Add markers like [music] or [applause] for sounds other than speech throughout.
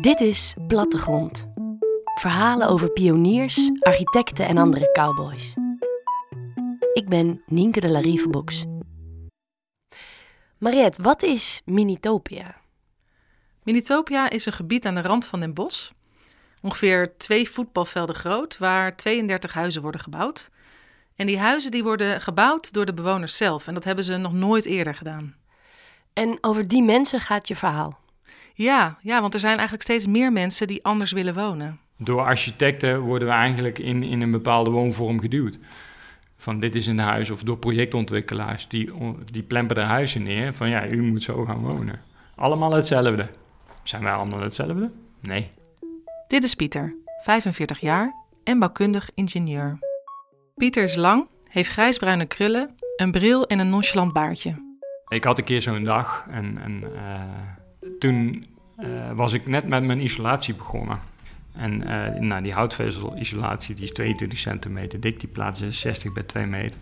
Dit is Plattegrond. Verhalen over pioniers, architecten en andere cowboys. Ik ben Nienke de Larivebox. Mariette, wat is Minitopia? Minitopia is een gebied aan de rand van Den Bosch. Ongeveer twee voetbalvelden groot, waar 32 huizen worden gebouwd. En die huizen die worden gebouwd door de bewoners zelf. En dat hebben ze nog nooit eerder gedaan. En over die mensen gaat je verhaal. Ja, ja, want er zijn eigenlijk steeds meer mensen die anders willen wonen. Door architecten worden we eigenlijk in, in een bepaalde woonvorm geduwd. Van dit is een huis, of door projectontwikkelaars, die, die plemperen huizen neer. Van ja, u moet zo gaan wonen. Allemaal hetzelfde. Zijn wij allemaal hetzelfde? Nee. Dit is Pieter, 45 jaar en bouwkundig ingenieur. Pieter is lang, heeft grijsbruine krullen, een bril en een nonchalant baardje. Ik had een keer zo'n dag en, en uh, toen uh, was ik net met mijn isolatie begonnen. En uh, nou, die houtvezel-isolatie die is 22 centimeter dik, die plaats is 60 bij 2 meter.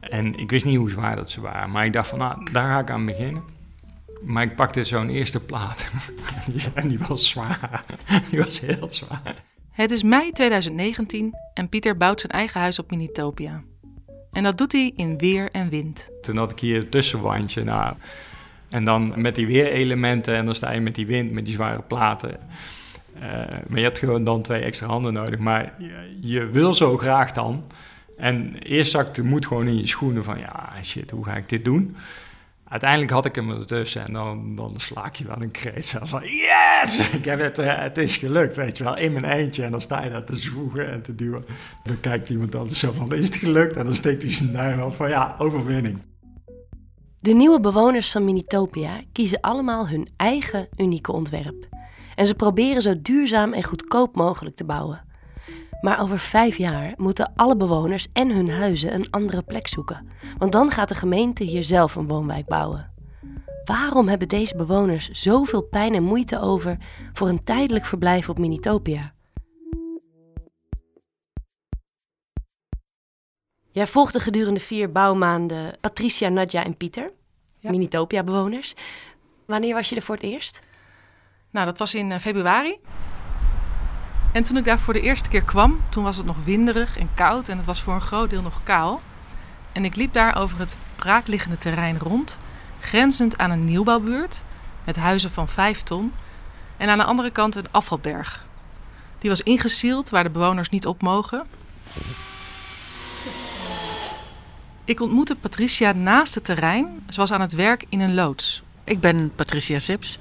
En ik wist niet hoe zwaar dat ze waren, maar ik dacht van nou, daar ga ik aan beginnen. Maar ik pakte zo'n eerste plaat [laughs] en die was zwaar. [laughs] Die was heel zwaar. Het is mei 2019 en Pieter bouwt zijn eigen huis op Minitopia. En dat doet hij in weer en wind. Toen had ik hier een tussenwandje. Nou, en dan met die weerelementen en dan sta je met die wind, met die zware platen. Uh, maar je hebt gewoon dan twee extra handen nodig. Maar je, wil zo graag dan. En eerst zakt de moed gewoon in je schoenen van... ja, shit, hoe ga ik dit doen? Uiteindelijk had ik hem ertussen en dan, slaak je wel een kreet van... Yes! [laughs] Ik heb het, uh, het is gelukt, weet je wel, in mijn eentje. En dan sta je daar te zwoegen en te duwen. Dan kijkt iemand anders zo van, is het gelukt? En dan steekt hij zijn duim op van, ja, overwinning. De nieuwe bewoners van Minitopia kiezen allemaal hun eigen unieke ontwerp. En ze proberen zo duurzaam en goedkoop mogelijk te bouwen. Maar over vijf jaar moeten alle bewoners en hun huizen een andere plek zoeken. Want dan gaat de gemeente hier zelf een woonwijk bouwen. Waarom hebben deze bewoners zoveel pijn en moeite over voor een tijdelijk verblijf op Minitopia? Jij volgde gedurende vier bouwmaanden Patricia, Nadja en Pieter, ja. Minitopia-bewoners. Wanneer was je er voor het eerst? Nou, dat was in uh, februari. En toen ik daar voor de eerste keer kwam, toen was het nog winderig en koud en het was voor een groot deel nog kaal. En ik liep daar over het braakliggende terrein rond, grenzend aan een nieuwbouwbuurt met huizen van vijf ton en aan de andere kant een afvalberg. Die was ingesield waar de bewoners niet op mogen. Ik ontmoette Patricia naast het terrein. Ze was aan het werk in een loods. Ik ben Patricia Sips.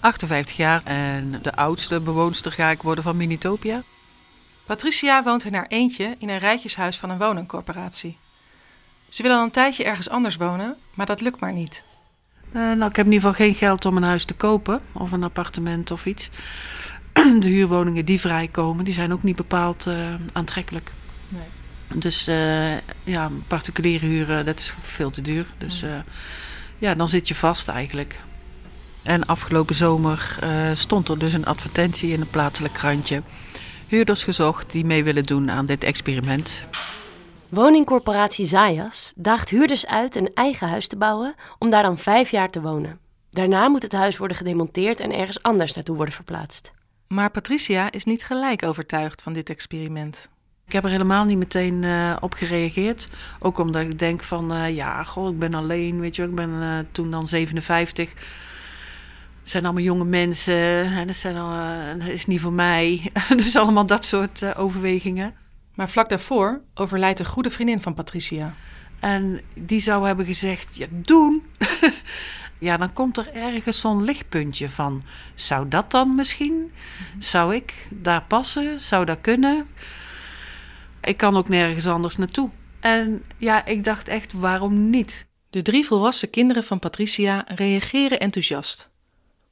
58 jaar en de oudste bewoonster ga ik worden van Minitopia. Patricia woont in haar eentje in een rijtjeshuis van een woningcorporatie. Ze wil al een tijdje ergens anders wonen, maar dat lukt maar niet. Uh, nou, ik heb in ieder geval geen geld om een huis te kopen of een appartement of iets. [clears throat] De huurwoningen die vrijkomen, die zijn ook niet bepaald uh, aantrekkelijk. Nee. Dus uh, ja, particuliere huren, dat is veel te duur. Dus ja, dan zit je vast eigenlijk. En afgelopen zomer uh, stond er dus een advertentie in een plaatselijk krantje. Huurders gezocht die mee willen doen aan dit experiment. Woningcorporatie Zayas daagt huurders uit een eigen huis te bouwen om daar dan vijf jaar te wonen. Daarna moet het huis worden gedemonteerd en ergens anders naartoe worden verplaatst. Maar Patricia is niet gelijk overtuigd van dit experiment. Ik heb er helemaal niet meteen uh, op gereageerd. Ook omdat ik denk van, uh, ja, goh, ik ben alleen, weet je Ik ben uh, toen dan 57 zijn allemaal jonge mensen. En dat, zijn al, eh, dat is niet voor mij. [laughs] dus allemaal dat soort overwegingen. Maar vlak daarvoor overlijdt een goede vriendin van Patricia. En die zou hebben gezegd: ja, doen. [laughs] ja, dan komt er ergens zo'n lichtpuntje van: zou dat dan misschien? Zou ik daar passen? Zou dat kunnen? Ik kan ook nergens anders naartoe. En ja, ik dacht echt: waarom niet? De drie volwassen kinderen van Patricia reageren enthousiast.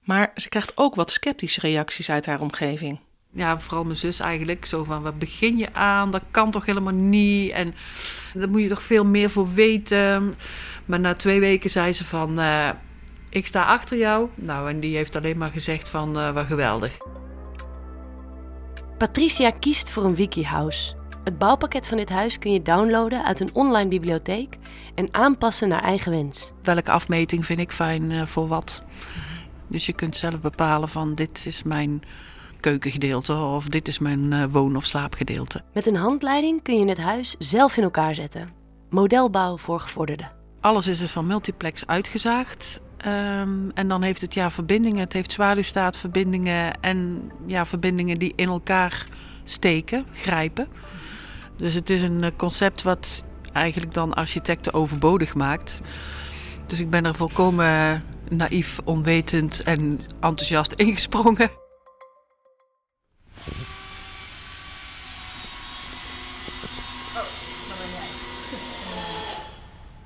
Maar ze krijgt ook wat sceptische reacties uit haar omgeving. Ja, vooral mijn zus eigenlijk. Zo van, wat begin je aan? Dat kan toch helemaal niet? En daar moet je toch veel meer voor weten? Maar na twee weken zei ze van, uh, ik sta achter jou. Nou, en die heeft alleen maar gezegd van, uh, wat geweldig. Patricia kiest voor een wikihouse. Het bouwpakket van dit huis kun je downloaden uit een online bibliotheek en aanpassen naar eigen wens. Welke afmeting vind ik fijn uh, voor wat? Dus je kunt zelf bepalen van dit is mijn keukengedeelte of dit is mijn uh, woon- of slaapgedeelte. Met een handleiding kun je het huis zelf in elkaar zetten. Modelbouw voor gevorderden. Alles is er van multiplex uitgezaagd. Um, en dan heeft het ja verbindingen. Het heeft zwaluwstaatverbindingen en ja, verbindingen die in elkaar steken, grijpen. Dus het is een concept wat eigenlijk dan architecten overbodig maakt. Dus ik ben er volkomen naïef, onwetend en enthousiast [laughs] ingesprongen. [laughs]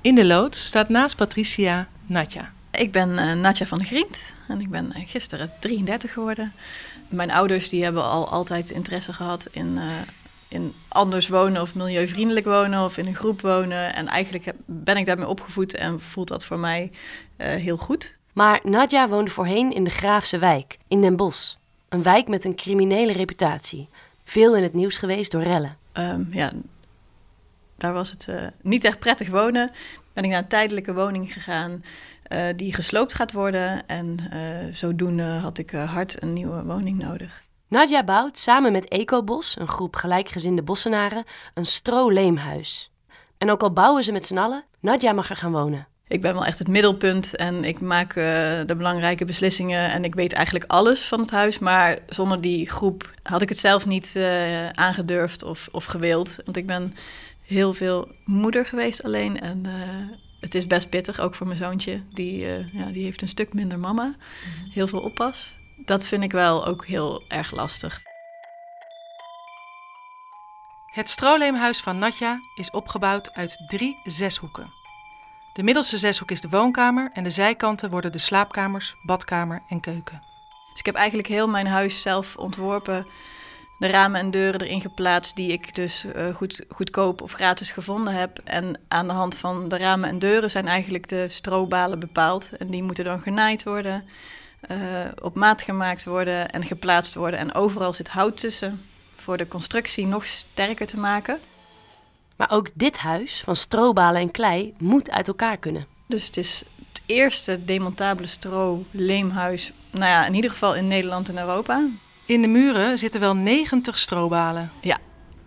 In de loods staat naast Patricia Natja. Ik ben uh, Natja van de Griend en ik ben uh, gisteren 33 geworden. Mijn ouders die hebben al altijd interesse gehad in, uh, in anders wonen of milieuvriendelijk wonen of in een groep wonen. En eigenlijk heb, ben ik daarmee opgevoed en voelt dat voor mij heel goed. Maar Nadja woonde voorheen in de Graafse wijk, in Den Bosch. Een wijk met een criminele reputatie. Veel in het nieuws geweest door rellen. Um, ja, daar was het niet echt prettig wonen. Ben ik naar een tijdelijke woning gegaan. Uh, die gesloopt gaat worden. En zodoende had ik hard een nieuwe woning nodig. Nadja bouwt samen met Ecobos, een groep gelijkgezinde bossenaren, een stroleemhuis. En ook al bouwen ze met z'n allen, Nadja mag er gaan wonen. Ik ben wel echt het middelpunt en ik maak de belangrijke beslissingen en ik weet eigenlijk alles van het huis. Maar zonder die groep had ik het zelf niet aangedurfd of, of gewild. Want ik ben heel veel moeder geweest alleen en het is best pittig, ook voor mijn zoontje. Die, ja, die heeft een stuk minder mama. Mhm. Heel veel oppas. Dat vind ik wel ook heel erg lastig. Het stroleemhuis van Natja is opgebouwd uit drie zeshoeken. De middelste zeshoek is de woonkamer en de zijkanten worden de slaapkamers, badkamer en keuken. Dus ik heb eigenlijk heel mijn huis zelf ontworpen de ramen en deuren erin geplaatst die ik dus uh, goed, goedkoop of gratis gevonden heb. En aan de hand van de ramen en deuren zijn eigenlijk de strobalen bepaald. En die moeten dan genaaid worden, uh, op maat gemaakt worden en geplaatst worden. En overal zit hout tussen voor de constructie nog sterker te maken. Maar ook dit huis van strobalen en klei moet uit elkaar kunnen. Dus het is het eerste demontabele stro-leemhuis, nou ja, in ieder geval in Nederland en Europa. In de muren zitten wel 90 strobalen. Ja,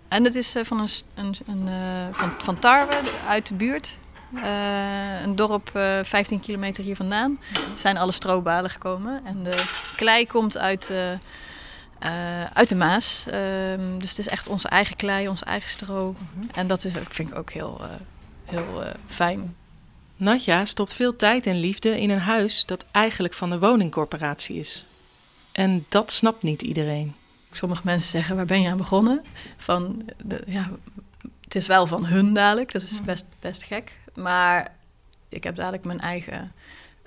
en dat is uh, van, een, een, een uh, van, van Tarwe uit de buurt. Uh, een dorp 15 kilometer hier vandaan. Zijn alle strobalen gekomen. En de klei komt uit, uit de Maas. Ehm, dus het is echt onze eigen klei, ons eigen stro. Mhm. En dat is, vind ik ook heel, heel fijn. Natja stopt veel tijd en liefde in een huis dat eigenlijk van de woningcorporatie is. En dat snapt niet iedereen. Sommige mensen zeggen, waar ben je aan begonnen? Van, de, ja, het is wel van hun dadelijk, dat is best, best gek. Maar ik heb dadelijk mijn eigen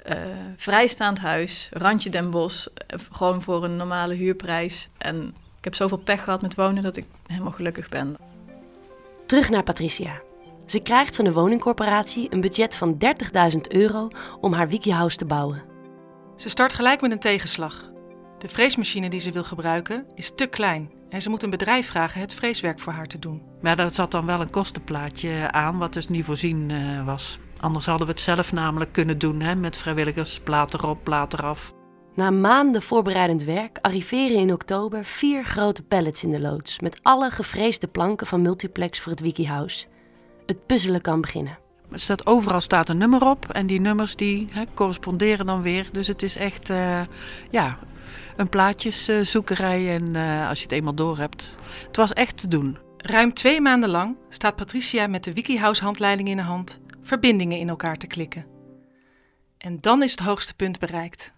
uh, vrijstaand huis, randje Den Bosch, eh, gewoon voor een normale huurprijs. En ik heb zoveel pech gehad met wonen dat ik helemaal gelukkig ben. Terug naar Patricia. Ze krijgt van de woningcorporatie een budget van 30.000 euro om haar wikihouse te bouwen. Ze start gelijk met een tegenslag. De freesmachine die ze wil gebruiken is te klein en ze moet een bedrijf vragen het freeswerk voor haar te doen. Maar daar zat dan wel een kostenplaatje aan, wat dus niet voorzien uh, was. Anders hadden we het zelf namelijk kunnen doen, hè, met vrijwilligers, plaat erop, plaat eraf. Na maanden voorbereidend werk arriveren in oktober vier grote pallets in de loods... met alle gevreesde planken van Multiplex voor het Wikihouse. Het puzzelen kan beginnen. Staat, overal staat een nummer op en die nummers die corresponderen dan weer. Dus het is echt uh, ja, een plaatjeszoekerij en uh, als je het eenmaal door hebt. Het was echt te doen. Ruim twee maanden lang staat Patricia met de WikiHouse handleiding in de hand verbindingen in elkaar te klikken. En dan is het hoogste punt bereikt.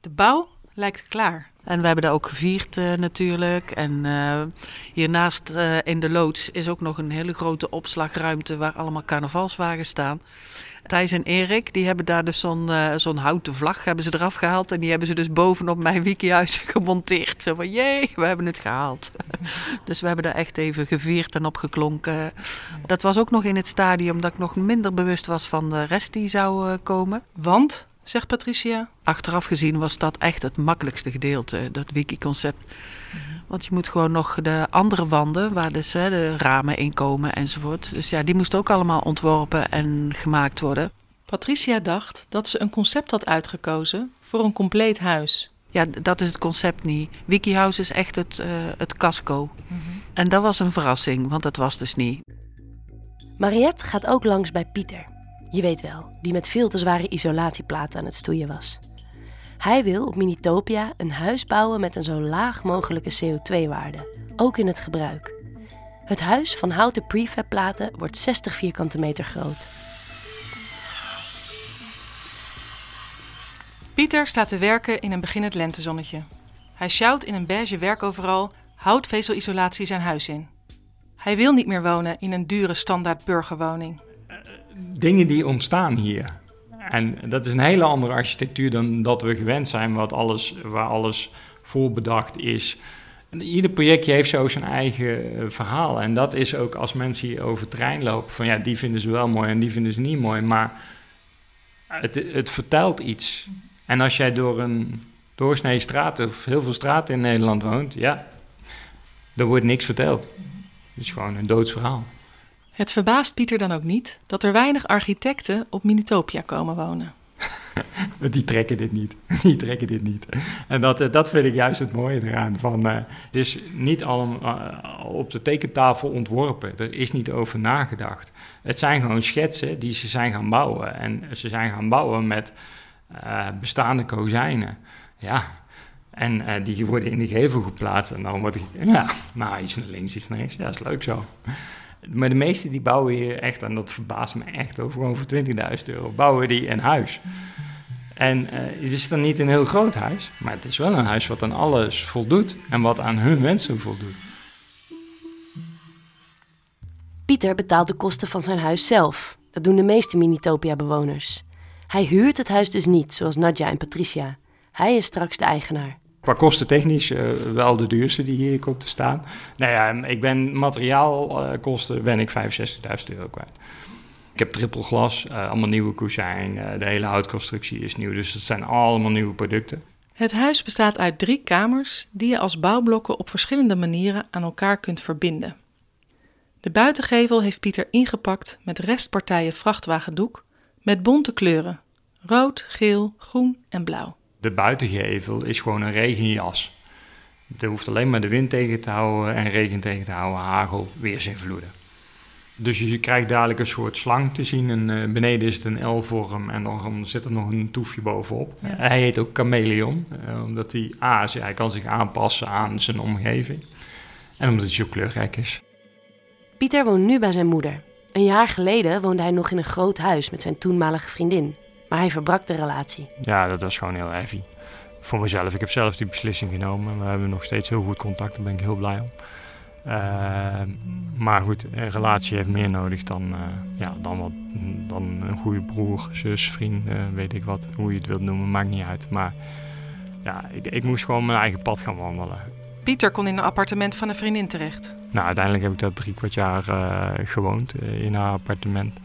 De bouw lijkt klaar. En we hebben daar ook gevierd uh, natuurlijk. En uh, hiernaast uh, in de loods is ook nog een hele grote opslagruimte waar allemaal carnavalswagens staan. Thijs en Erik, die hebben daar dus zo'n zo'n houten vlag hebben ze eraf gehaald. En die hebben ze dus bovenop mijn wikihuis [laughs] gemonteerd. Zo van, jee, we hebben het gehaald. [laughs] dus we hebben daar echt even gevierd en opgeklonken. Dat was ook nog in het stadium dat ik nog minder bewust was van de rest die zou komen. Want, zegt Patricia? Achteraf gezien was dat echt het makkelijkste gedeelte, dat wiki-concept. Want je moet gewoon nog de andere wanden, waar dus de ramen in komen enzovoort. Dus ja, die moesten ook allemaal ontworpen en gemaakt worden. Patricia dacht dat ze een concept had uitgekozen voor een compleet huis. Ja, dat is het concept niet. Wikihouse is echt het, uh, het casco. En dat was een verrassing, want dat was dus niet. Mariette gaat ook langs bij Pieter. Je weet wel, die met veel te zware isolatieplaten aan het stoeien was. Hij wil op Minitopia een huis bouwen met een zo laag mogelijke CO2-waarde, ook in het gebruik. Het huis van houten prefabplaten wordt 60 vierkante meter groot. Pieter staat te werken in een beginnend lentezonnetje. Hij sjouwt in een beige werkoveral houtvezelisolatie zijn huis in. Hij wil niet meer wonen in een dure standaard burgerwoning. Dingen die ontstaan hier. En dat is een hele andere architectuur dan dat we gewend zijn, wat alles, waar alles voorbedacht is. En ieder projectje heeft zo zijn eigen eh, verhaal. En dat is ook als mensen hier over het terrein lopen, van ja, die vinden ze wel mooi en die vinden ze niet mooi. Maar het, het vertelt iets. En als jij door een doorsnee straat of heel veel straten in Nederland woont, ja, er wordt niks verteld. Het is gewoon een doodsverhaal. Het verbaast Pieter dan ook niet dat er weinig architecten op Minitopia komen wonen. [laughs] Die trekken dit niet. [laughs] Die trekken dit niet. En dat, eh, dat vind ik juist het mooie eraan. Van, uh, het is niet allemaal uh, op de tekentafel ontworpen. Er is niet over nagedacht. Het zijn gewoon schetsen die ze zijn gaan bouwen. En ze zijn gaan bouwen met bestaande kozijnen. Ja, en die worden in de gevel geplaatst. En dan wordt ja, nou, iets naar links, iets naar rechts. Ja, is leuk zo. Maar de meeste die bouwen hier echt, en dat verbaast me echt, over gewoon voor 20.000 euro, bouwen die een huis. En uh, het is dan niet een heel groot huis, maar het is wel een huis wat aan alles voldoet en wat aan hun wensen voldoet. Pieter betaalt de kosten van zijn huis zelf. Dat doen de meeste Minitopia-bewoners. Hij huurt het huis dus niet, zoals Nadja en Patricia. Hij is straks de eigenaar. Qua kosten technisch uh, wel de duurste die hier komt te staan. Nou ja, ik ben materiaalkosten uh, ben ik 65.000 euro kwijt. Ik heb triple glas, uh, allemaal nieuwe kozijn, de hele houtconstructie is nieuw. Dus het zijn allemaal nieuwe producten. Het huis bestaat uit drie kamers die je als bouwblokken op verschillende manieren aan elkaar kunt verbinden. De buitengevel heeft Pieter ingepakt met restpartijen vrachtwagendoek met bonte kleuren: rood, geel, groen en blauw. De buitengevel is gewoon een regenjas. Er hoeft alleen maar de wind tegen te houden en regen tegen te houden, hagel, weersinvloeden. Dus je krijgt dadelijk een soort slang te zien. En uh, beneden is het een L-vorm en dan zit er nog een toefje bovenop. Ja. Hij heet ook chameleon, uh, omdat hij, A, hij kan zich aanpassen aan zijn omgeving. En omdat hij zo kleurrijk is. Pieter woont nu bij zijn moeder. Een jaar geleden woonde hij nog in een groot huis met zijn toenmalige vriendin. Maar hij verbrak de relatie. Ja, dat was gewoon heel heavy. Voor mezelf. Ik heb zelf die beslissing genomen. We hebben nog steeds heel goed contact. Daar ben ik heel blij om. Uh, maar goed, een relatie heeft meer nodig dan, uh, ja, dan, wat, dan een goede broer, zus, vriend, uh, weet ik wat. Hoe je het wilt noemen, maakt niet uit. Maar ja, ik, ik moest gewoon mijn eigen pad gaan wandelen. Pieter kon in een appartement van een vriendin terecht. Nou, uiteindelijk heb ik daar drie kwart jaar gewoond in haar appartement.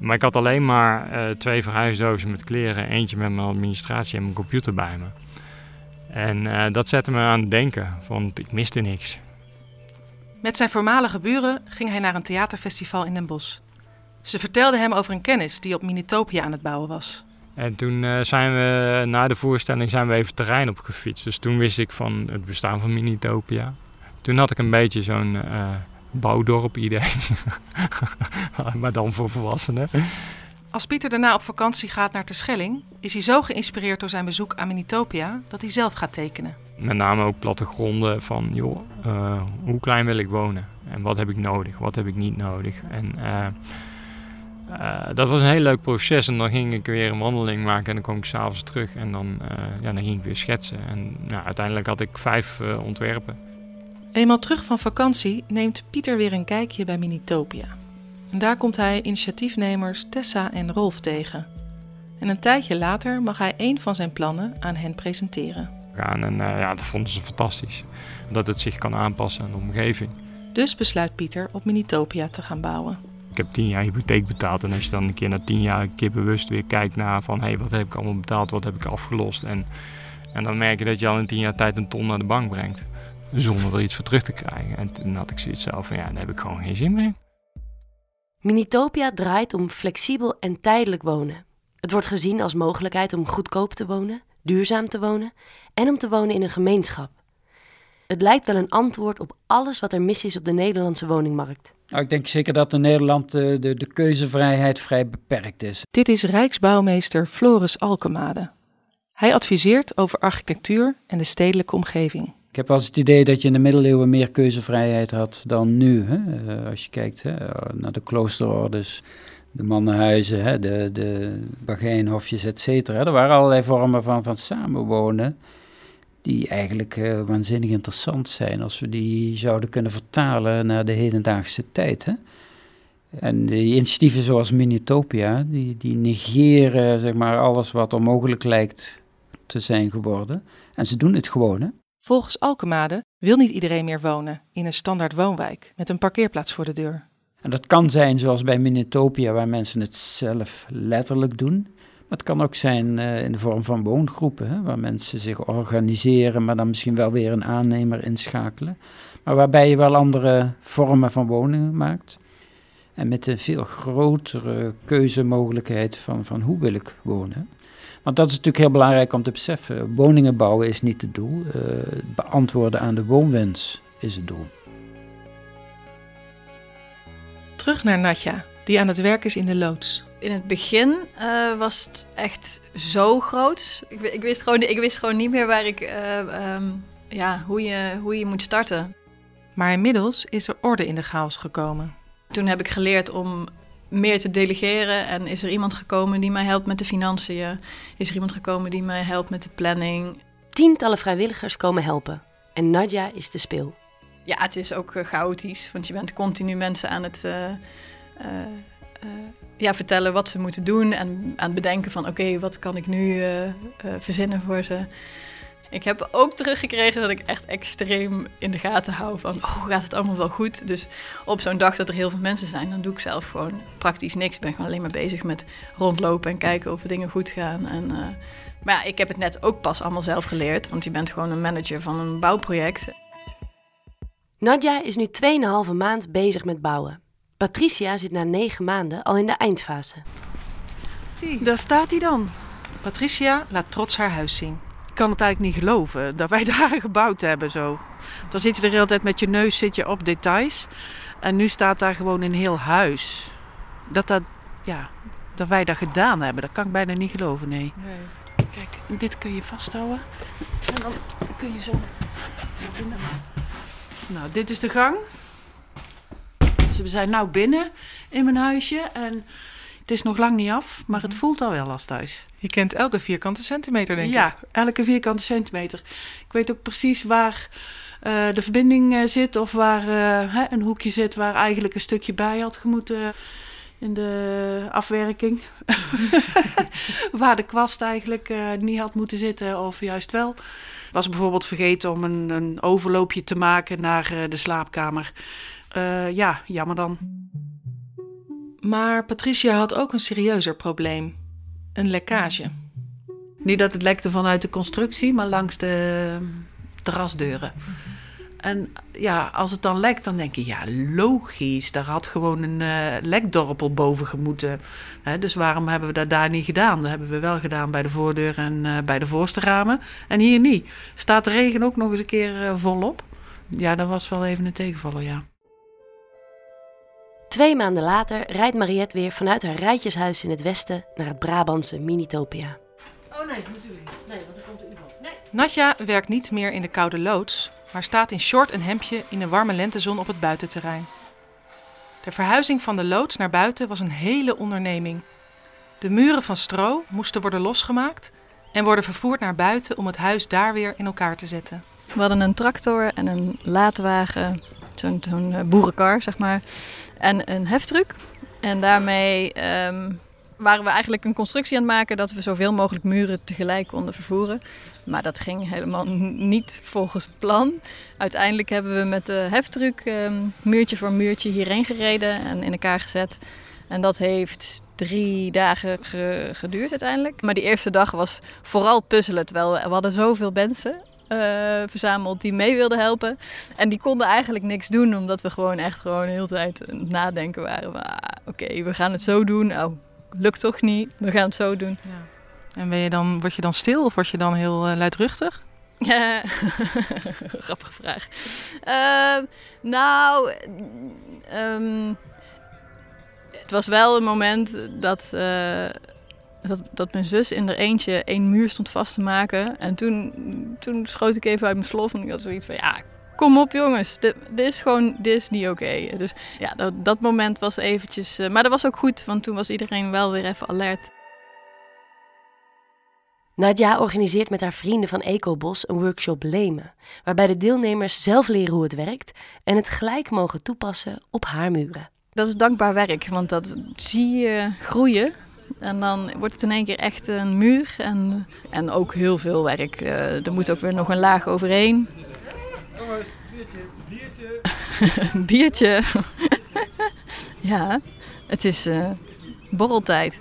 Maar ik had alleen maar uh, twee verhuisdozen met kleren, eentje met mijn administratie en mijn computer bij me. En uh, dat zette me aan het denken, want ik miste niks. Met zijn voormalige buren ging hij naar een theaterfestival in Den Bosch. Ze vertelden hem over een kennis die op Minitopia aan het bouwen was. En toen uh, zijn we, na de voorstelling, zijn we even terrein op gefietst. Dus toen wist ik van het bestaan van Minitopia. Toen had ik een beetje zo'n bouwdorp idee. [laughs] maar dan voor volwassenen. Als Pieter daarna op vakantie gaat naar Terschelling, is hij zo geïnspireerd door zijn bezoek aan Minitopia dat hij zelf gaat tekenen. Met name ook plattegronden van, joh, uh, hoe klein wil ik wonen? En wat heb ik nodig? Wat heb ik niet nodig? En uh, uh, dat was een heel leuk proces. En dan ging ik weer een wandeling maken en dan kwam ik s'avonds terug. En dan, ja, dan ging ik weer schetsen. En nou, uiteindelijk had ik vijf ontwerpen. Eenmaal terug van vakantie neemt Pieter weer een kijkje bij Minitopia. En daar komt hij initiatiefnemers Tessa en Rolf tegen. En een tijdje later mag hij een van zijn plannen aan hen presenteren. Gaan en uh, ja, dat vonden ze fantastisch. Dat het zich kan aanpassen aan de omgeving. Dus besluit Pieter op Minitopia te gaan bouwen. Ik heb tien jaar hypotheek betaald en als je dan een keer na tien jaar een keer bewust weer kijkt naar van hé, hey, wat heb ik allemaal betaald, wat heb ik afgelost en, en dan merk je dat je al in tien jaar tijd een ton naar de bank brengt zonder er iets voor terug te krijgen. En toen had ik zoiets zelf van ja, daar heb ik gewoon geen zin meer Minitopia draait om flexibel en tijdelijk wonen. Het wordt gezien als mogelijkheid om goedkoop te wonen, duurzaam te wonen en om te wonen in een gemeenschap. Het lijkt wel een antwoord op alles wat er mis is op de Nederlandse woningmarkt. Nou, ik denk zeker dat in Nederland de, de, de keuzevrijheid vrij beperkt is. Dit is Rijksbouwmeester Floris Alkemade. Hij adviseert over architectuur en de stedelijke omgeving. Ik heb wel eens het idee dat je in de middeleeuwen meer keuzevrijheid had dan nu. Hè? Uh, als je kijkt hè, naar de kloosterordes, de mannenhuizen, hè, de, de bagijnhofjes, et cetera. Er waren allerlei vormen van, van samenwonen die eigenlijk uh, waanzinnig interessant zijn als we die zouden kunnen vertalen naar de hedendaagse tijd. Hè? En die initiatieven zoals Minitopia, die, die negeren zeg maar, alles wat onmogelijk lijkt te zijn geworden. En ze doen het gewoon. Hè? Volgens Alkemade wil niet iedereen meer wonen in een standaard woonwijk met een parkeerplaats voor de deur. En dat kan zijn zoals bij Minitopia, waar mensen het zelf letterlijk doen. Maar het kan ook zijn uh, in de vorm van woongroepen, waar mensen zich organiseren, maar dan misschien wel weer een aannemer inschakelen. Maar waarbij je wel andere vormen van woningen maakt. En met een veel grotere keuzemogelijkheid van, van hoe wil ik wonen. Want dat is natuurlijk heel belangrijk om te beseffen. Woningen bouwen is niet het doel. Uh, beantwoorden aan de woonwens is het doel. Terug naar Natja, die aan het werk is in de loods. In het begin uh, was het echt zo groot. Ik, ik, wist gewoon, ik wist gewoon niet meer waar ik, uh, um, ja, hoe, je, hoe je moet starten. Maar inmiddels is er orde in de chaos gekomen. Toen heb ik geleerd om meer te delegeren en is er iemand gekomen die mij helpt met de financiën. Is er iemand gekomen die mij helpt met de planning. Tientallen vrijwilligers komen helpen en Nadja is de speel. Ja, het is ook uh, chaotisch, want je bent continu mensen aan het uh, uh, ja, vertellen wat ze moeten doen en aan het bedenken van oké, okay, wat kan ik nu verzinnen voor ze. Ik heb ook teruggekregen dat ik echt extreem in de gaten hou van, oh, gaat het allemaal wel goed? Dus op zo'n dag dat er heel veel mensen zijn, dan doe ik zelf gewoon praktisch niks. Ik ben gewoon alleen maar bezig met rondlopen en kijken of dingen goed gaan. En, uh, maar ja, ik heb het net ook pas allemaal zelf geleerd, want je bent gewoon een manager van een bouwproject. Nadja is nu 2,5 maand bezig met bouwen. Patricia zit na 9 maanden al in de eindfase. Daar staat hij dan. Patricia laat trots haar huis zien kan het eigenlijk niet geloven dat wij [laughs] daar gebouwd hebben zo. Dan zit je de hele tijd met je neus zit je op details. En nu staat daar gewoon een heel huis. Dat, dat, ja, dat wij dat gedaan hebben, dat kan ik bijna niet geloven, nee. nee. Kijk, dit kun je vasthouden. En dan kun je zo... Nou, dit is de gang. Dus we zijn nu binnen in mijn huisje. En het is nog lang niet af, maar het mhm. voelt al wel als thuis. Je kent elke vierkante centimeter, denk ik. Ja, elke vierkante centimeter. Ik weet ook precies waar uh, de verbinding uh, zit of waar uh, hè, een hoekje zit waar eigenlijk een stukje bij had gemoeten in de afwerking. [laughs] waar de kwast eigenlijk niet had moeten zitten of juist wel. Was bijvoorbeeld vergeten om een, een overloopje te maken naar de slaapkamer. ja, jammer dan. Maar Patricia had ook een serieuzer probleem: een lekkage. Niet dat het lekte vanuit de constructie, maar langs de terrasdeuren. En ja, als het dan lekt, dan denk je, ja, logisch, daar had gewoon een uh, lekdorpel boven gemoeten. Hè, dus waarom hebben we dat daar niet gedaan? Dat hebben we wel gedaan bij de voordeur en uh, bij de voorste ramen. En hier niet. Staat de regen ook nog eens een keer uh, volop? Ja, dat was wel even een tegenvaller, ja. Twee maanden later rijdt Mariette weer vanuit haar rijtjeshuis in het westen naar het Brabantse Minitopia. Oh nee, natuurlijk Nee, want er komt iemand. Nee. Natja werkt niet meer in de koude loods, maar staat in short en hemdje in de warme lentezon op het buitenterrein. De verhuizing van de loods naar buiten was een hele onderneming. De muren van stro moesten worden losgemaakt en worden vervoerd naar buiten om het huis daar weer in elkaar te zetten. We hadden een tractor en een laadwagen zo'n eh, boerenkar, zeg maar. En een heftruck. En daarmee um, waren we eigenlijk een constructie aan het maken dat we zoveel mogelijk muren tegelijk konden vervoeren. Maar dat ging helemaal niet volgens plan. Uiteindelijk hebben we met de heftruck um, muurtje voor muurtje hierheen gereden en in elkaar gezet. En dat heeft drie dagen geduurd uiteindelijk. Maar die eerste dag was vooral puzzelen, terwijl we hadden zoveel mensen uh, verzameld die mee wilden helpen. En die konden eigenlijk niks doen, omdat we gewoon echt gewoon de hele tijd nadenken waren. Ah, oké, we gaan het zo doen. Oh, lukt toch niet, we gaan het zo doen. Ja. En ben je dan, word je dan stil of word je dan heel uh, luidruchtig? Ja, [laughs] grappige vraag. Uh, nou, um, het was wel een moment dat, uh, dat, dat mijn zus in er eentje één muur stond vast te maken. En toen, toen schoot ik even uit mijn slof en ik had zoiets van, ja, kom op jongens, dit, dit is gewoon, dit is niet oké. Dus ja, dat, dat moment was eventjes, uh, maar dat was ook goed, want toen was iedereen wel weer even alert. Nadja organiseert met haar vrienden van Ecobos een workshop Lemen, waarbij de deelnemers zelf leren hoe het werkt en het gelijk mogen toepassen op haar muren. Dat is dankbaar werk, want dat zie je groeien. En dan wordt het in één keer echt een muur en, en ook heel veel werk. Uh, er moet ook weer nog een laag overheen. [laughs] Biertje, biertje. [laughs] ja, het is uh, borreltijd.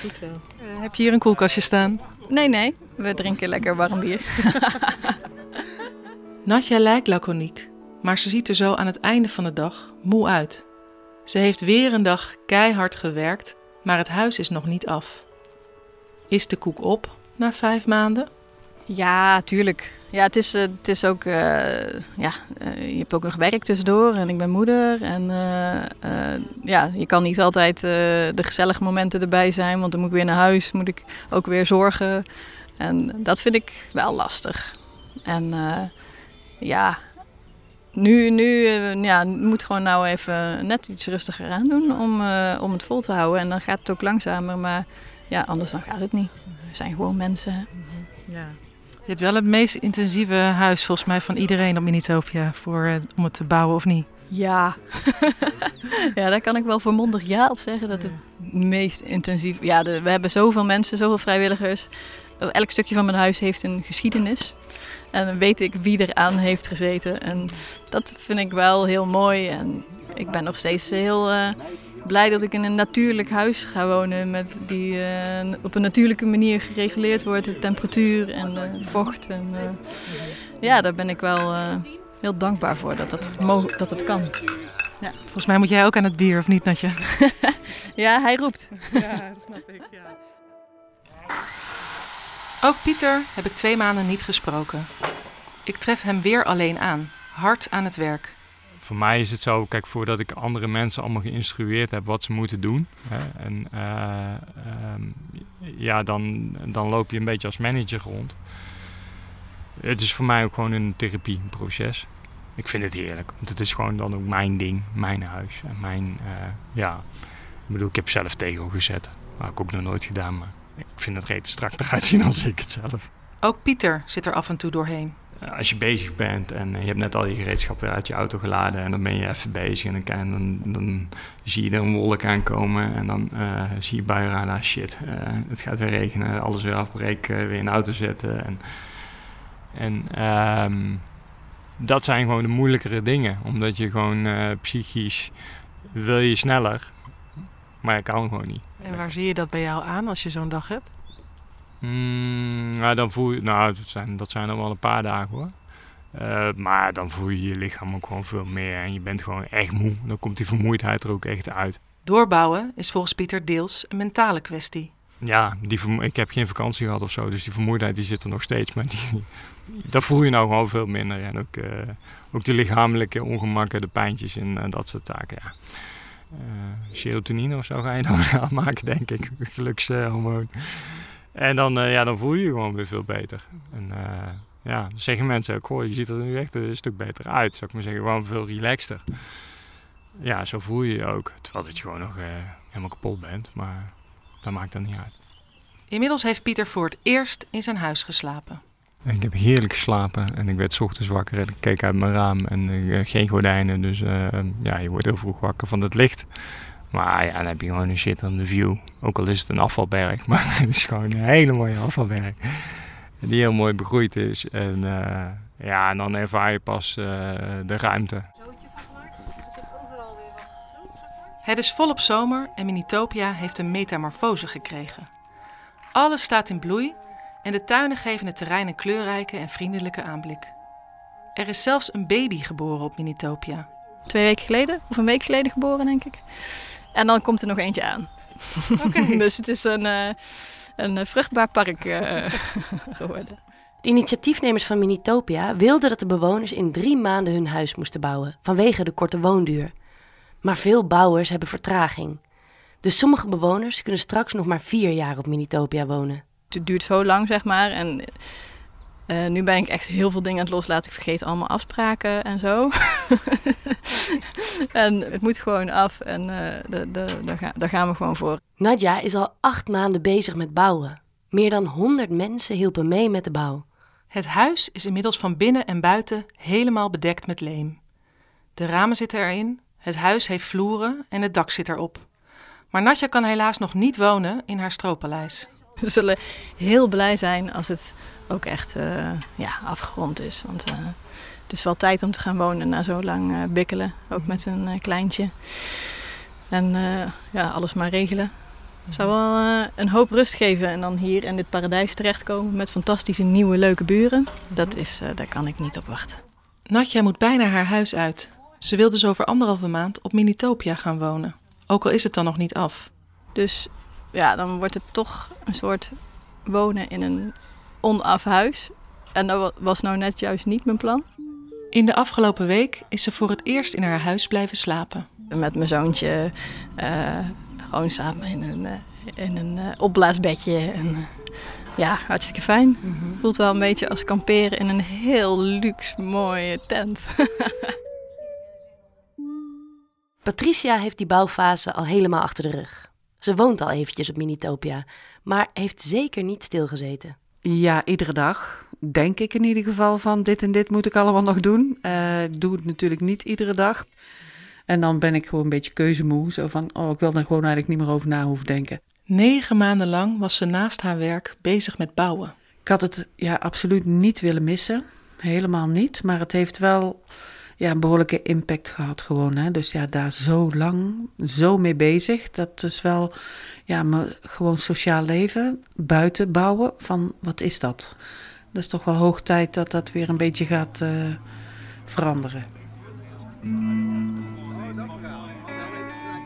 Goed wel. Uh, heb je hier een koelkastje staan? Nee, nee. We drinken lekker warm bier. [laughs] Natja lijkt laconiek, maar ze ziet er zo aan het einde van de dag moe uit. Ze heeft weer een dag keihard gewerkt, maar het huis is nog niet af. Is de koek op na vijf maanden? Ja, tuurlijk. Ja, het is, uh, het is ook, uh, ja, uh, je hebt ook nog werk tussendoor en ik ben moeder. En ja, je kan niet altijd de gezellige momenten erbij zijn, want dan moet ik weer naar huis, moet ik ook weer zorgen. En dat vind ik wel lastig. En ja, nu, nu ja, moet gewoon nou even net iets rustiger aan doen om, om het vol te houden. En dan gaat het ook langzamer, maar ja, anders dan gaat het niet. We zijn gewoon mensen. Ja. Je hebt wel het meest intensieve huis volgens mij van iedereen op Minitopia voor, uh, om het te bouwen of niet? Ja. [laughs] ja, daar kan ik wel voormondig ja op zeggen. Dat het meest intensief... Ja, de, we hebben zoveel mensen, zoveel vrijwilligers. Elk stukje van mijn huis heeft een geschiedenis. En dan weet ik wie er aan heeft gezeten. En dat vind ik wel heel mooi. En ik ben nog steeds heel... Uh, blij dat ik in een natuurlijk huis ga wonen. Met die uh, op een natuurlijke manier gereguleerd wordt. De temperatuur en de vocht. En, uh, ja, daar ben ik wel heel dankbaar voor dat dat, dat het kan. Ja. Volgens mij moet jij ook aan het bier, of niet, Natje? [laughs] ja, hij roept. [laughs] ja, dat snap ik, ja. Ook Pieter heb ik twee maanden niet gesproken. Ik tref hem weer alleen aan, hard aan het werk voor mij is het zo, kijk, voordat ik andere mensen allemaal geïnstrueerd heb wat ze moeten doen. Hè, en uh, um, ja, dan, dan loop je een beetje als manager rond. Het is voor mij ook gewoon een therapieproces. Ik vind het heerlijk, want het is gewoon dan ook mijn ding, mijn huis. En mijn, uh, ja, ik bedoel, ik heb zelf tegel gezet. Maar ik ook nog nooit gedaan, maar ik vind het rete strak eruit zien als ik het zelf. Ook Pieter zit er af en toe doorheen. Eh, als je bezig bent en je hebt net al je gereedschap weer uit je auto geladen en dan ben je even bezig en dan, dan, dan zie je er een wolk aankomen en dan uh, zie je buienradar, shit, uh, het gaat weer regenen, alles weer afbreken, weer in de auto zetten. En, en um, dat zijn gewoon de moeilijkere dingen, omdat je gewoon psychisch wil je sneller, maar je kan gewoon niet. En waar zie je dat bij jou aan als je zo'n dag hebt? Mm, nou, dan voel je, nou, dat zijn, dat zijn dan wel een paar dagen hoor. Uh, maar dan voel je je lichaam ook gewoon veel meer en je bent gewoon echt moe. Dan komt die vermoeidheid er ook echt uit. Doorbouwen is volgens Pieter deels een mentale kwestie. Ja, die ik heb geen vakantie gehad of zo, dus die vermoeidheid die zit er nog steeds. Maar die, dat voel je nou gewoon veel minder. En ook, uh, ook de lichamelijke ongemakken, de pijntjes en uh, dat soort zaken. Ja. Serotonine of zo ga je dan [laughs] aanmaken, denk ik. [laughs] Gelukshormoon. En dan, uh, ja, dan voel je je gewoon weer veel beter. En uh, ja, zeggen mensen ook, hoor, je ziet er nu echt een stuk beter uit. Zou ik maar zeggen, gewoon veel relaxter. Ja, zo voel je je ook. Terwijl dat je gewoon nog helemaal kapot bent. Maar dat maakt dan niet uit. Inmiddels heeft Pieter voor het eerst in zijn huis geslapen. Ik heb heerlijk geslapen en ik werd ochtends wakker en ik keek uit mijn raam en geen gordijnen. Dus ja, je wordt heel vroeg wakker van het licht. Maar ja, dan heb je gewoon een shit aan de view. Ook al is het een afvalberg, [laughs] maar het is gewoon een hele mooie afvalberg. Die heel mooi begroeid is. En uh, ja, en dan ervaar je pas uh, de ruimte. Het is volop zomer en Minitopia heeft een metamorfose gekregen. Alles staat in bloei en de tuinen geven het terrein een kleurrijke en vriendelijke aanblik. Er is zelfs een baby geboren op Minitopia. Twee weken geleden, of een week geleden geboren, denk ik. En dan komt er nog eentje aan. [laughs] dus het is een, uh, een vruchtbaar park [laughs] geworden. De initiatiefnemers van Minitopia wilden dat de bewoners in drie maanden hun huis moesten bouwen, vanwege de korte woonduur. Maar veel bouwers hebben vertraging. Dus sommige bewoners kunnen straks nog maar vier jaar op Minitopia wonen. Het duurt zo lang, zeg maar. En uh, nu ben ik echt heel veel dingen aan het loslaten. Ik vergeet allemaal afspraken en zo. [laughs] en het moet gewoon af en uh, de, de, daar, daar gaan we gewoon voor. Nadja is al acht maanden bezig met bouwen. Meer dan 100 mensen hielpen mee met de bouw. Het huis is inmiddels van binnen en buiten helemaal bedekt met leem. De ramen zitten erin, het huis heeft vloeren en het dak zit erop. Maar Natja kan helaas nog niet wonen in haar stroopaleis. [laughs] We zullen heel blij zijn als het ook echt uh, ja, afgerond is. Want uh, het is wel tijd om te gaan wonen na zo lang uh, bikkelen. Ook met een kleintje. En ja, alles maar regelen. Het zou wel een hoop rust geven. En dan hier in dit paradijs terechtkomen met fantastische nieuwe leuke buren. Dat is, daar kan ik niet op wachten. Natja moet bijna haar huis uit. Ze wil dus over anderhalve maand op Minitopia gaan wonen. Ook al is het dan nog niet af. Dus ja, dan wordt het toch een soort wonen in een onaf huis. En dat was nou net juist niet mijn plan. In de afgelopen week is ze voor het eerst in haar huis blijven slapen. Met mijn zoontje, uh, gewoon samen in een, uh, in een uh, opblaasbedje. En, ja, hartstikke fijn. Mm Voelt wel een beetje als kamperen in een heel luxe mooie tent. [laughs] Patricia heeft die bouwfase al helemaal achter de rug. Ze woont al eventjes op Minitopia, maar heeft zeker niet stilgezeten. Ja, iedere dag denk ik in ieder geval van dit en dit moet ik allemaal nog doen. Uh, ik doe het natuurlijk niet iedere dag. En dan ben ik gewoon een beetje keuzemoe. Zo van, oh, ik wil er gewoon eigenlijk niet meer over na hoeven denken. Negen maanden lang was ze naast haar werk bezig met bouwen. Ik had het ja, absoluut niet willen missen. Helemaal niet. Maar het heeft wel ja, een behoorlijke impact gehad gewoon. Hè? Dus ja, daar zo lang, zo mee bezig. Dat is wel, ja, maar gewoon sociaal leven, buiten bouwen, van wat is dat? Dat is toch wel hoog tijd dat dat weer een beetje gaat uh, veranderen.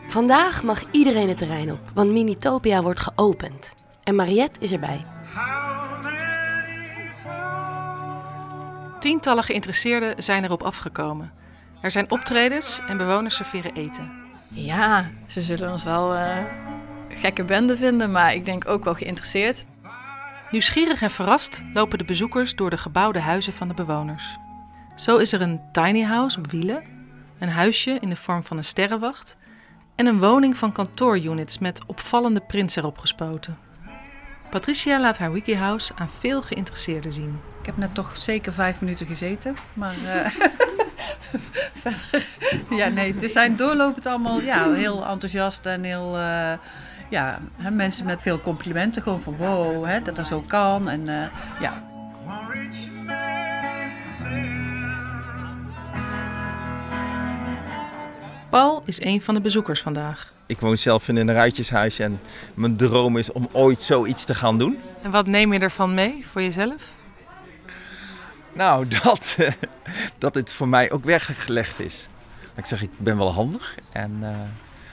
Vandaag mag iedereen het terrein op, want Minitopia wordt geopend. En Mariette is erbij. Tientallen geïnteresseerden zijn erop afgekomen. Er zijn optredens en bewoners serveren eten. Ja, ze zullen ons wel uh, gekke bende vinden, maar ik denk ook wel geïnteresseerd. Nieuwsgierig en verrast lopen de bezoekers door de gebouwde huizen van de bewoners. Zo is er een tiny house op wielen, een huisje in de vorm van een sterrenwacht en een woning van kantoorunits met opvallende prints erop gespoten. Patricia laat haar wikihouse aan veel geïnteresseerden zien. Ik heb net toch zeker vijf minuten gezeten, maar uh, [laughs] verder... Ja, nee, het zijn doorlopend allemaal ja, heel enthousiast en heel... Uh, ja, hè, mensen met veel complimenten. Gewoon van wow, hè, dat dat zo kan. En uh, ja. Paul is een van de bezoekers vandaag. Ik woon zelf in een ruitjeshuis en mijn droom is om ooit zoiets te gaan doen. En wat neem je ervan mee voor jezelf? Nou, [laughs] dat, dat het voor mij ook weggelegd is. Ik zeg, ik ben wel handig. En, uh,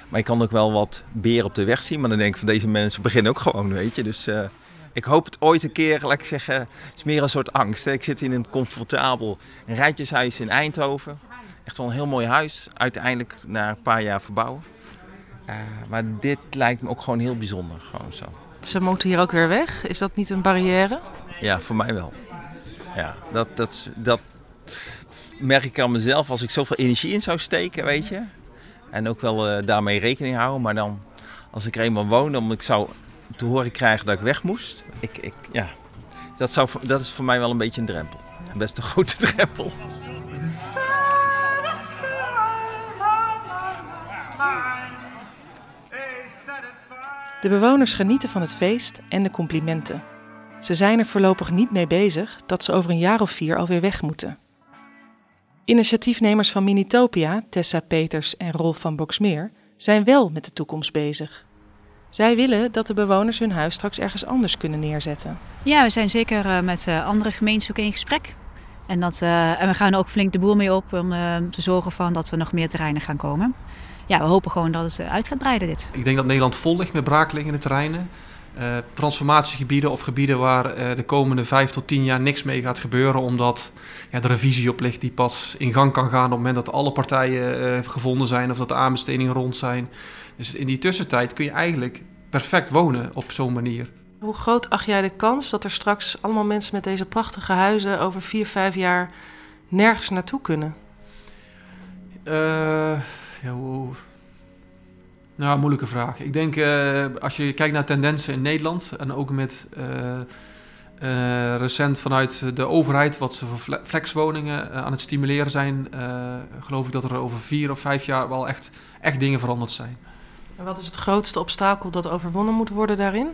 maar ik kan ook wel wat beer op de weg zien. Maar dan denk ik van deze mensen beginnen ook gewoon, weet je. Dus uh, ik hoop het ooit een keer, laat ik zeggen, het is meer een soort angst. Hè? Ik zit in een comfortabel rijtjeshuis in Eindhoven. Echt wel een heel mooi huis. Uiteindelijk na een paar jaar verbouwen. Maar dit lijkt me ook gewoon heel bijzonder. Gewoon zo. Ze moeten hier ook weer weg. Is dat niet een barrière? Ja, voor mij wel. Ja, dat, dat, dat merk ik aan mezelf als ik zoveel energie in zou steken, weet je. En ook wel uh, daarmee rekening houden. Maar dan, als ik er eenmaal woon, dan ik zou te horen krijgen dat ik weg moest. Ik, ik, ja, dat, zou, dat is voor mij wel een beetje een drempel. Best een grote [laughs] drempel. De bewoners genieten van het feest en de complimenten. Ze zijn er voorlopig niet mee bezig dat ze over een jaar of vier alweer weg moeten. Initiatiefnemers van Minitopia, Tessa Peters en Rolf van Boksmeer, zijn wel met de toekomst bezig. Zij willen dat de bewoners hun huis straks ergens anders kunnen neerzetten. Ja, we zijn zeker uh, met uh, andere gemeentes ook in gesprek. En, dat, uh, en we gaan ook flink de boel mee op om te zorgen van dat er nog meer terreinen gaan komen. ja, we hopen gewoon dat het uit gaat breiden dit. Ik denk dat Nederland vol ligt met braakliggende terreinen. Uh, transformatiegebieden of gebieden waar uh, de komende vijf tot tien jaar niks mee gaat gebeuren, omdat ja, de revisie op ligt die pas in gang kan gaan op het moment dat alle partijen uh, gevonden zijn of dat de aanbestedingen rond zijn. Dus in die tussentijd kun je eigenlijk perfect wonen op zo'n manier. Hoe groot acht jij de kans dat er straks allemaal mensen met deze prachtige huizen over vier, vijf jaar nergens naartoe kunnen? ja, hoe, nou, moeilijke vraag. Ik denk uh, als je kijkt naar tendensen in Nederland en ook met uh, uh, recent vanuit de overheid wat ze voor flexwoningen aan het stimuleren zijn, geloof ik dat er over vier of vijf jaar wel echt, echt dingen veranderd zijn. En wat is het grootste obstakel dat overwonnen moet worden daarin?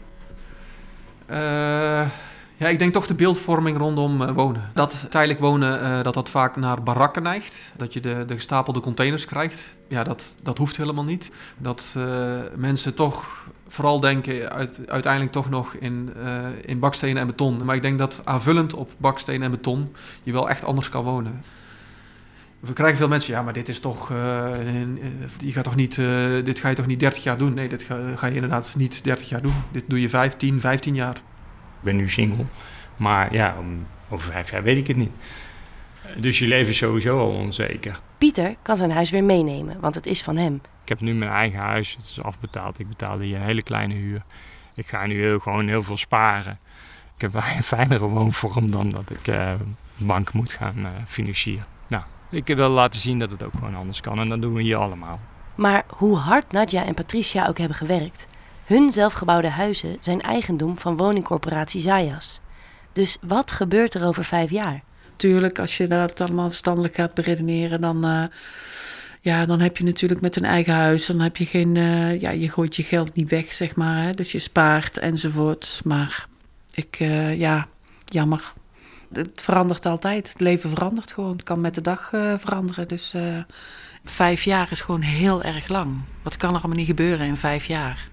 Ja, ik denk toch de beeldvorming rondom uh, wonen. Dat tijdelijk wonen, uh, dat dat vaak naar barakken neigt. Dat je de, de gestapelde containers krijgt. Ja, dat, dat hoeft helemaal niet. Dat uh, mensen toch vooral denken uit, uiteindelijk toch nog in, in bakstenen en beton. Maar ik denk dat aanvullend op bakstenen en beton je wel echt anders kan wonen. We krijgen veel mensen, ja, maar dit is toch, je gaat toch niet, dit ga je toch niet 30 jaar doen? Nee, dit ga, ga je inderdaad niet 30 jaar doen. Dit doe je 15, 15 jaar ben nu single. Maar ja, over vijf jaar weet ik het niet. Dus je leven is sowieso al onzeker. Pieter kan zijn huis weer meenemen, want het is van hem. Ik heb nu mijn eigen huis, het is afbetaald. Ik betaal hier een hele kleine huur. Ik ga nu heel, gewoon heel veel sparen. Ik heb een [laughs] fijnere woonvorm dan dat ik uh, bank moet gaan uh, financieren. Nou, ik wil laten zien dat het ook gewoon anders kan en dat doen we hier allemaal. Maar hoe hard Nadja en Patricia ook hebben gewerkt, hun zelfgebouwde huizen zijn eigendom van woningcorporatie Zayas. Dus wat gebeurt er over vijf jaar? Tuurlijk, als je dat allemaal verstandelijk gaat beredeneren, dan, uh, ja, dan heb je natuurlijk met een eigen huis, dan heb je geen, uh, ja, je gooit je geld niet weg, zeg maar. Hè? Dus je spaart enzovoort. Maar ik, uh, ja, jammer. Het verandert altijd. Het leven verandert gewoon. Het kan met de dag veranderen. Dus vijf jaar is gewoon heel erg lang. Wat kan er allemaal niet gebeuren in vijf jaar?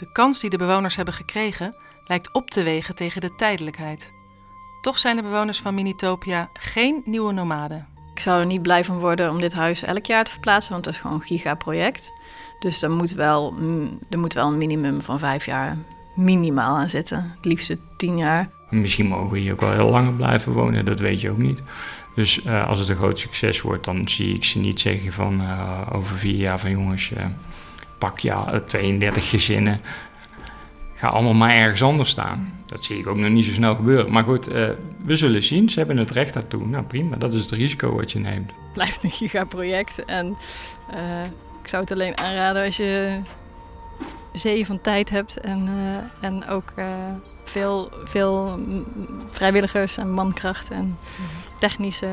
De kans die de bewoners hebben gekregen lijkt op te wegen tegen de tijdelijkheid. Toch zijn de bewoners van Minitopia geen nieuwe nomaden. Ik zou er niet blij van worden om dit huis elk jaar te verplaatsen, want dat is gewoon een gigaproject. Dus er moet, wel, er moet wel een minimum van vijf jaar minimaal aan zitten. Het liefst tien jaar. Misschien mogen we hier ook wel heel langer blijven wonen, dat weet je ook niet. Dus uh, als het een groot succes wordt, dan zie ik ze niet zeggen van uh, over vier jaar van jongens, uh, pak ja 32 gezinnen. Ga allemaal maar ergens anders staan. Dat zie ik ook nog niet zo snel gebeuren. Maar goed, uh, we zullen zien. Ze hebben het recht daartoe. Nou prima, dat is het risico wat je neemt. Het blijft een gigaproject. En uh, ik zou het alleen aanraden als je zee van tijd hebt. En, uh, en ook veel, veel vrijwilligers en mankracht en technische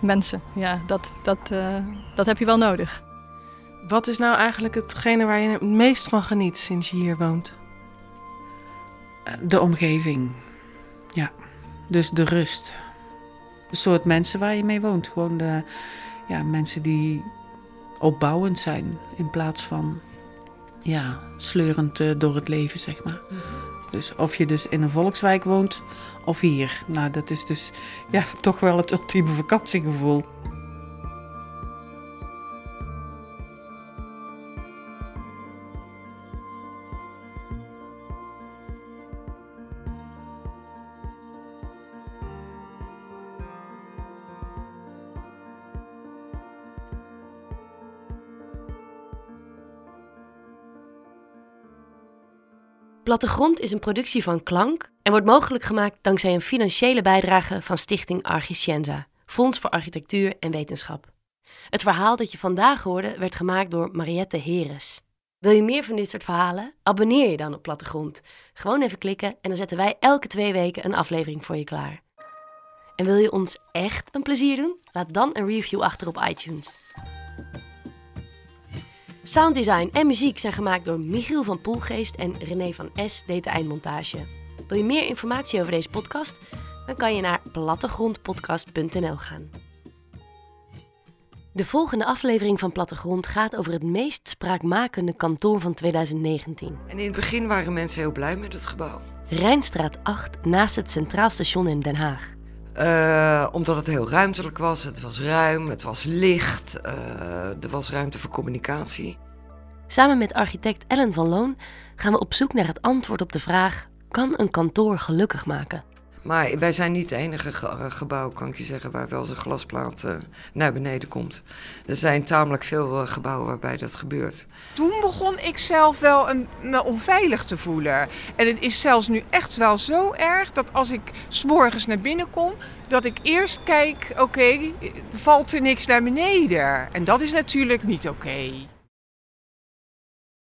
mensen. Ja, dat, dat, dat heb je wel nodig. Wat is nou eigenlijk hetgene waar je het meest van geniet sinds je hier woont? De omgeving. Ja, dus de rust. De soort mensen waar je mee woont. Gewoon de ja, mensen die opbouwend zijn in plaats van ja, sleurend uh, door het leven, zeg maar. Dus of je dus in een volkswijk woont of hier. Nou, dat is dus ja, [laughs] toch wel het ultieme vakantiegevoel. Plattegrond is een productie van Klank en wordt mogelijk gemaakt dankzij een financiële bijdrage van Stichting Archicienza, Fonds voor Architectuur en Wetenschap. Het verhaal dat je vandaag hoorde werd gemaakt door Mariette Heres. Wil je meer van dit soort verhalen? Abonneer je dan op Plattegrond. Gewoon even klikken en dan zetten wij elke twee weken een aflevering voor je klaar. En wil je ons echt een plezier doen? Laat dan een review achter op iTunes. Sounddesign en muziek zijn gemaakt door Michiel van Poelgeest en René van S. deed de eindmontage. Wil je meer informatie over deze podcast? Dan kan je naar plattegrondpodcast.nl gaan. De volgende aflevering van Plattegrond gaat over het meest spraakmakende kantoor van 2019. En in het begin waren mensen heel blij met het gebouw. Rijnstraat 8 naast het Centraal Station in Den Haag. Uh, omdat het heel ruimtelijk was. Het was ruim, het was licht, uh, er was ruimte voor communicatie. Samen met architect Ellen van Loon gaan we op zoek naar het antwoord op de vraag: kan een kantoor gelukkig maken? Maar wij zijn niet het enige gebouw, kan ik je zeggen, waar wel eens een glasplaat uh, naar beneden komt. Er zijn tamelijk veel gebouwen waarbij dat gebeurt. Toen begon ik zelf wel een, me onveilig te voelen. En het is zelfs nu echt wel zo erg dat als ik s'morgens naar binnen kom, dat ik eerst kijk, oké, valt er niks naar beneden? En dat is natuurlijk niet oké.